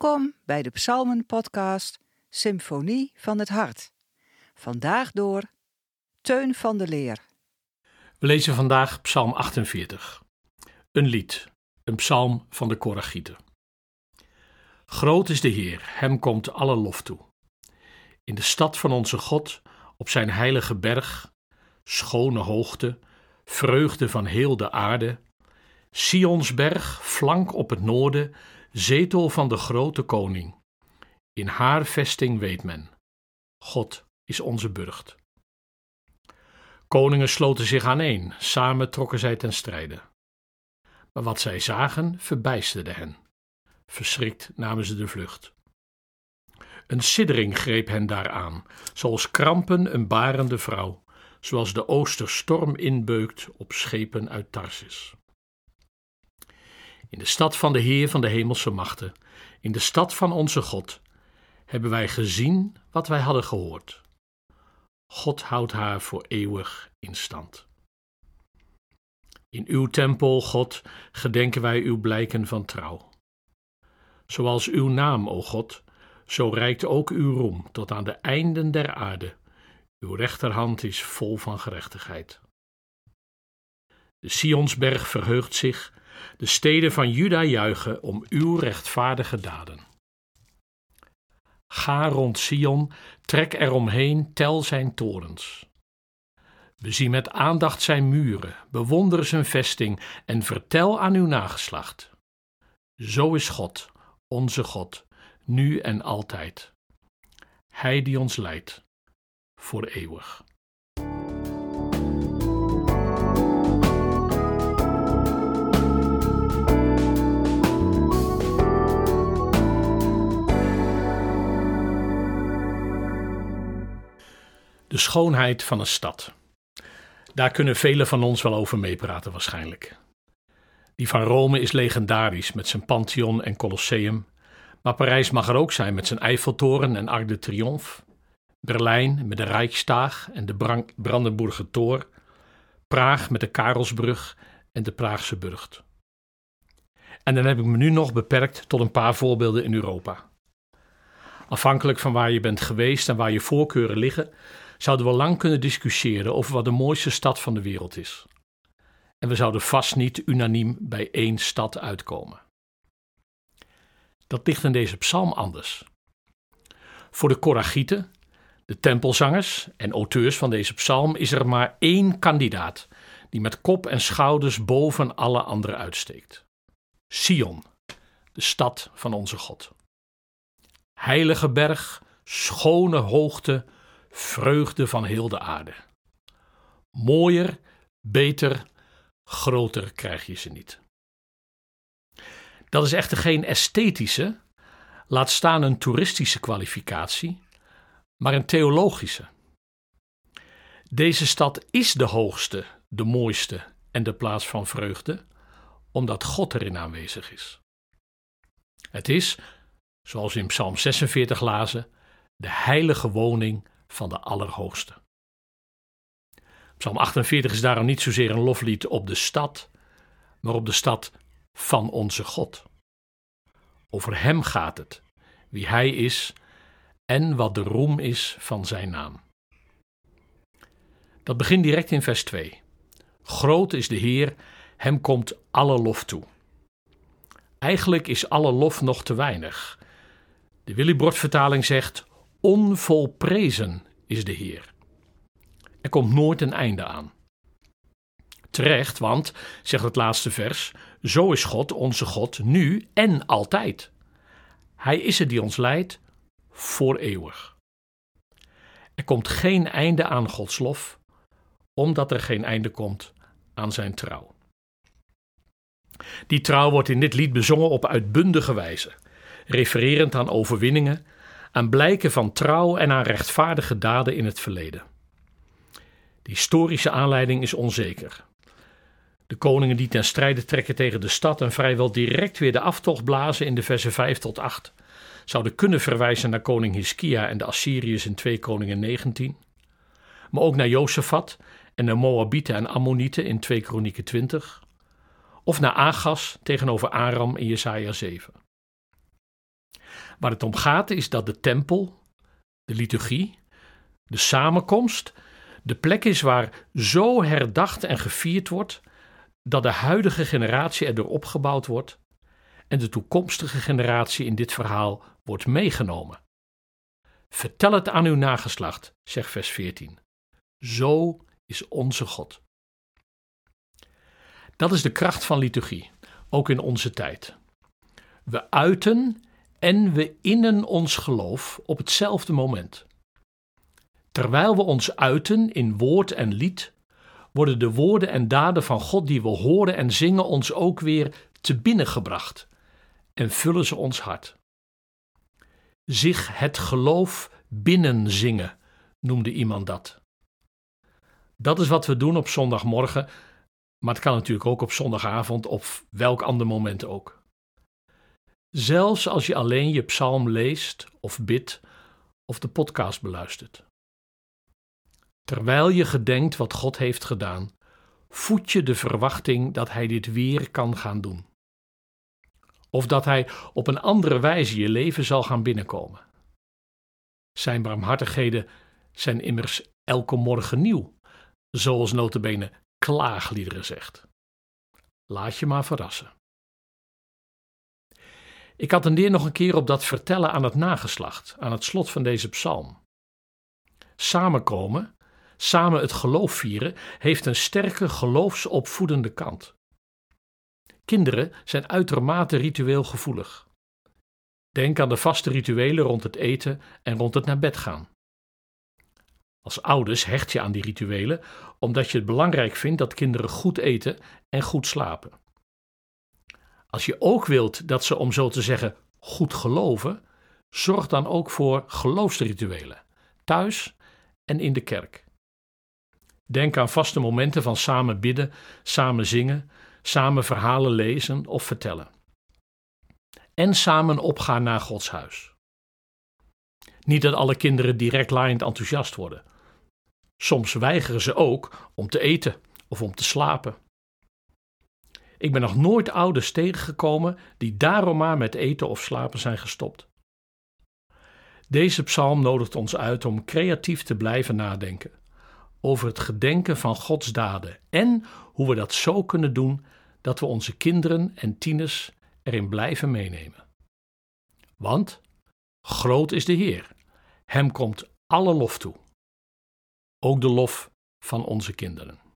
Welkom bij de Psalmen-podcast Symfonie van het Hart. Vandaag door Teun van de Leer. We lezen vandaag Psalm 48. Een lied, een psalm van de Koragieten. Groot is de Heer, hem komt alle lof toe. In de stad van onze God, op zijn heilige berg, schone hoogte, vreugde van heel de aarde, Sionsberg, flank op het noorden, zetel van de grote koning. In haar vesting weet men: God is onze burcht. Koningen sloten zich aaneen, samen trokken zij ten strijde. Maar wat zij zagen verbijsterde hen. Verschrikt namen ze de vlucht. Een siddering greep hen daaraan, zoals krampen een barende vrouw, zoals de oosterstorm inbeukt op schepen uit Tarsis. In de stad van de Heer van de hemelse machten, in de stad van onze God, hebben wij gezien wat wij hadden gehoord. God houdt haar voor eeuwig in stand. In uw tempel, God, gedenken wij uw blijken van trouw. Zoals uw naam, o God, zo reikt ook uw roem tot aan de einden der aarde. Uw rechterhand is vol van gerechtigheid. De Sionsberg verheugt zich de steden van Juda juichen om uw rechtvaardige daden. Ga rond Sion, trek eromheen, tel zijn torens. Bezie met aandacht zijn muren, bewonder zijn vesting en vertel aan uw nageslacht. Zo is God, onze God, nu en altijd. Hij die ons leidt, voor eeuwig. De schoonheid van een stad. Daar kunnen velen van ons wel over meepraten waarschijnlijk. Die van Rome is legendarisch met zijn Pantheon en Colosseum, maar Parijs mag er ook zijn met zijn Eiffeltoren en Arc de Triomphe, Berlijn met de Rijkstaag en de Brandenburger Tor, Praag met de Karelsbrug en de Praagse Burgt. En dan heb ik me nu nog beperkt tot een paar voorbeelden in Europa. Afhankelijk van waar je bent geweest en waar je voorkeuren liggen, zouden we lang kunnen discussiëren over wat de mooiste stad van de wereld is. En we zouden vast niet unaniem bij één stad uitkomen. Dat ligt in deze psalm anders. Voor de Koragieten, de tempelzangers en auteurs van deze psalm, is er maar één kandidaat die met kop en schouders boven alle anderen uitsteekt. Sion, de stad van onze God. Heilige berg, schone hoogte, vreugde van heel de aarde. Mooier, beter, groter krijg je ze niet. Dat is echter geen esthetische, laat staan een toeristische kwalificatie, maar een theologische. Deze stad is de hoogste, de mooiste en de plaats van vreugde, omdat God erin aanwezig is. Het is, zoals we in Psalm 46 lazen, de heilige woning van de Allerhoogste. Psalm 48 is daarom niet zozeer een loflied op de stad, maar op de stad van onze God. Over Hem gaat het, wie Hij is en wat de roem is van Zijn naam. Dat begint direct in vers 2. Groot is de Heer, Hem komt alle lof toe. Eigenlijk is alle lof nog te weinig. De Willibrord-vertaling zegt: Onvolprezen is de Heer. Er komt nooit een einde aan. Terecht, want, zegt het laatste vers, zo is God, onze God, nu en altijd. Hij is het die ons leidt voor eeuwig. Er komt geen einde aan Gods lof, omdat er geen einde komt aan zijn trouw. Die trouw wordt in dit lied bezongen op uitbundige wijze, refererend aan overwinningen aan blijken van trouw en aan rechtvaardige daden in het verleden. De historische aanleiding is onzeker. De koningen die ten strijde trekken tegen de stad en vrijwel direct weer de aftocht blazen in de versen 5 tot 8 zouden kunnen verwijzen naar koning Hiskia en de Assyriërs in 2 Koningen 19, maar ook naar Jozefat en de Moabieten en Ammonieten in 2 Kronieken 20, of naar Agas tegenover Aram in Jesaja 7. Waar het om gaat is dat de tempel, de liturgie, de samenkomst, de plek is waar zo herdacht en gevierd wordt dat de huidige generatie erdoor opgebouwd wordt en de toekomstige generatie in dit verhaal wordt meegenomen. Vertel het aan uw nageslacht, zegt vers 14. Zo is onze God. Dat is de kracht van liturgie, ook in onze tijd. We uiten en we innen ons geloof op hetzelfde moment. Terwijl we ons uiten in woord en lied, worden de woorden en daden van God die we horen en zingen ons ook weer te binnen gebracht en vullen ze ons hart. Zich het geloof binnenzingen, noemde iemand dat. Dat is wat we doen op zondagmorgen, maar het kan natuurlijk ook op zondagavond of welk ander moment ook. Zelfs als je alleen je psalm leest of bidt of de podcast beluistert. Terwijl je gedenkt wat God heeft gedaan, voed je de verwachting dat Hij dit weer kan gaan doen. Of dat Hij op een andere wijze je leven zal gaan binnenkomen. Zijn barmhartigheden zijn immers elke morgen nieuw, zoals notabene klaagliederen zegt. Laat je maar verrassen. Ik attendeer nog een keer op dat vertellen aan het nageslacht, aan het slot van deze psalm. Samenkomen, samen het geloof vieren, heeft een sterke geloofsopvoedende kant. Kinderen zijn uitermate ritueel gevoelig. Denk aan de vaste rituelen rond het eten en rond het naar bed gaan. Als ouders hecht je aan die rituelen omdat je het belangrijk vindt dat kinderen goed eten en goed slapen. Als je ook wilt dat ze, om zo te zeggen, goed geloven, zorg dan ook voor geloofsrituelen, thuis en in de kerk. Denk aan vaste momenten van samen bidden, samen zingen, samen verhalen lezen of vertellen. En samen opgaan naar Gods huis. Niet dat alle kinderen direct laaiend enthousiast worden. Soms weigeren ze ook om te eten of om te slapen. Ik ben nog nooit ouders tegengekomen die daarom maar met eten of slapen zijn gestopt. Deze psalm nodigt ons uit om creatief te blijven nadenken over het gedenken van Gods daden en hoe we dat zo kunnen doen dat we onze kinderen en tieners erin blijven meenemen. Want groot is de Heer, Hem komt alle lof toe, ook de lof van onze kinderen.